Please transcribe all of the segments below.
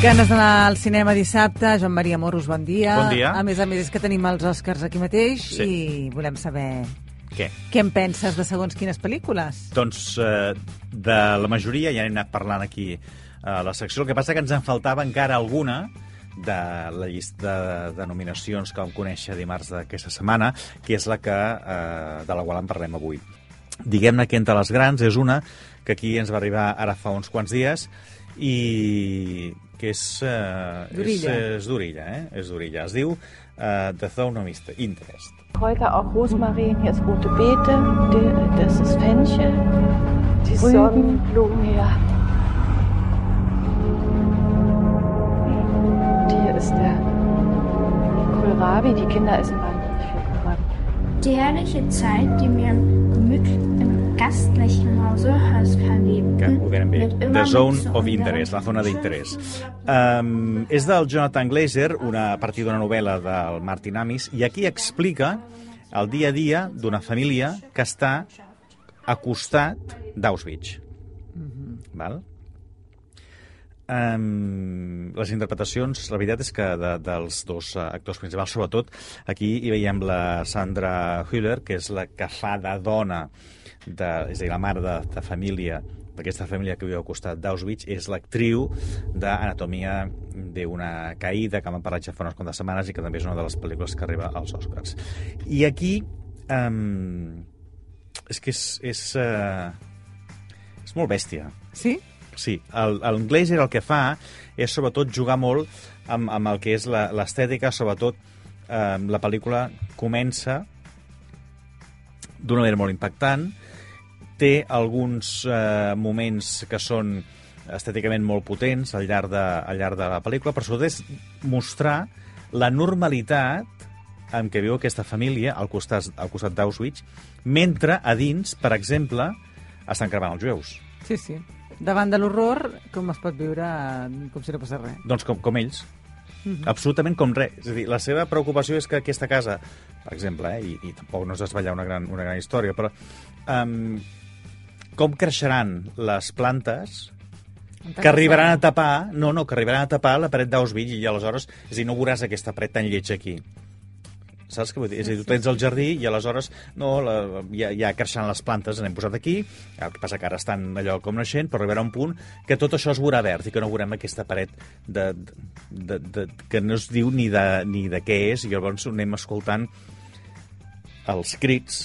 Ganes d'anar al cinema dissabte. Joan Maria Moros, bon dia. Bon dia. A més a més, és que tenim els Oscars aquí mateix Sí. i volem saber Què? què en penses de segons quines pel·lícules. Doncs eh, de la majoria ja n'hem anat parlant aquí a la secció. El que passa que ens en faltava encara alguna de la llista de, de nominacions que vam conèixer dimarts d'aquesta setmana, que és la que, eh, de la qual en parlem avui. Diguem-ne que entre les grans és una que aquí ens va arribar ara fa uns quants dies i que és... Eh, és, D'Orilla. és d'Orilla, eh? És d'Orilla. Es diu eh, The Zone of Interest. Kräuter, auch Rosmarin, hier ist rote Beete, das ist Fenchel, die. Sonnenblumen, ja. Und hier ist der Kohlrabi, die Kinder essen wahnsinnig viel Kohlrabi. Die herrliche Zeit, die wir gemütlich gastlichen Hause immer The Zone of Interest, la zona d'interès. Um, és del Jonathan Glazer, una, a partir d'una novel·la del Martin Amis, i aquí explica el dia a dia d'una família que està a costat d'Auschwitz. Val? Um, les interpretacions, la veritat és que de, dels dos uh, actors principals, sobretot, aquí hi veiem la Sandra Hüller, que és la que fa de dona, de, és a dir, la mare de, de família, d'aquesta família que viu al costat d'Auschwitz, és l'actriu d'Anatomia d'una caïda, que m'han parlat ja fa unes quantes setmanes i que també és una de les pel·lícules que arriba als Oscars. I aquí, um, és que és, és, uh, és molt bèstia. Sí? Sí, el Glazer el que fa és sobretot jugar molt amb, amb el que és l'estètica, sobretot eh, la pel·lícula comença d'una manera molt impactant, té alguns eh, moments que són estèticament molt potents al llarg de, al llarg de la pel·lícula, però sobretot és mostrar la normalitat en què viu aquesta família al costat, al costat d'Auschwitz, mentre a dins, per exemple, estan cremant els jueus. Sí, sí. Davant de l'horror, com es pot viure eh, com si no passés res. Doncs com, com ells. Absolutament com res. És a dir, la seva preocupació és que aquesta casa, per exemple, eh, i, i tampoc no es desvetllar una gran, una gran història, però um, com creixeran les plantes que arribaran a tapar, no, no, que arribaran a tapar la paret d'Auschwitz i aleshores, és a dir, no veuràs aquesta paret tan lletja aquí. Saps què vull dir? És a dir, tu tens el jardí i aleshores no, la, ja, ja creixen les plantes, n'hem posat aquí, el que passa que ara estan allò com naixent, però arribarà un punt que tot això es veurà verd i que no veurem aquesta paret de, de, de, de, que no es diu ni de, ni de què és, i llavors anem escoltant els crits,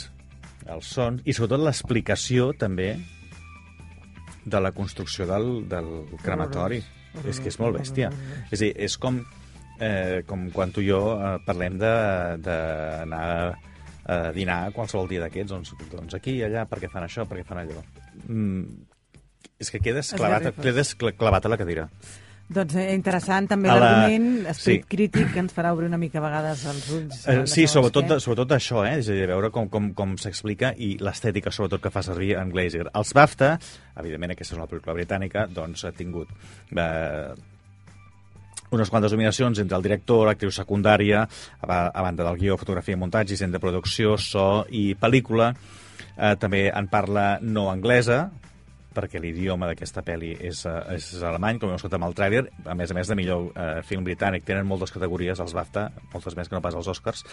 els sons, i sobretot l'explicació també de la construcció del, del crematori. És que és molt bèstia. És a dir, és com, eh, com quan tu i jo eh, parlem de- d'anar a dinar qualsevol dia d'aquests, doncs, doncs aquí i allà, perquè fan això, perquè fan allò. Mm, és que quedes clavat, quedes cl- clavat a la cadira. Doncs eh, interessant també A la- l'argument, esperit sí. crític, que ens farà obrir una mica a vegades els ulls. Eh, de sí, sobretot, què. sobretot això, eh? és a dir, veure com, com, com s'explica i l'estètica, sobretot, que fa servir en Glazer. Els BAFTA, evidentment, aquesta és una pel·lícula britànica, doncs ha tingut eh, unes quantes nominacions entre el director, l'actriu secundària, a, a banda del guió, fotografia, muntatge, disseny de producció, so i pel·lícula. Eh, també en parla no anglesa, perquè l'idioma d'aquesta pel·li és, eh, és alemany, com hem escoltat amb el tràiler, a més a més de millor eh, film britànic, tenen moltes categories, els BAFTA, moltes més que no pas els Oscars,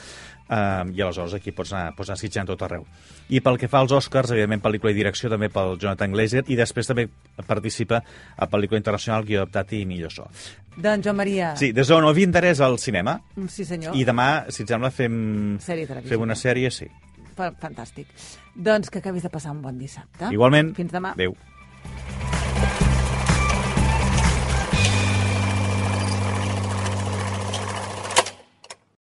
eh, i aleshores aquí pots anar, pots anar esquitxant tot arreu. I pel que fa als Oscars, evidentment, pel·lícula i direcció també pel Jonathan Glazer, i després també participa a pel·lícula internacional, guió adaptat i millor so. Doncs, Joan Maria... Sí, The Zone of Interest al cinema, Sí, senyor. i demà, si et sembla, fem, Sèrie fem una sèrie, sí. Fa- Fantàstic. Doncs que acabis de passar un bon dissabte. Igualment. Fins demà. Adéu.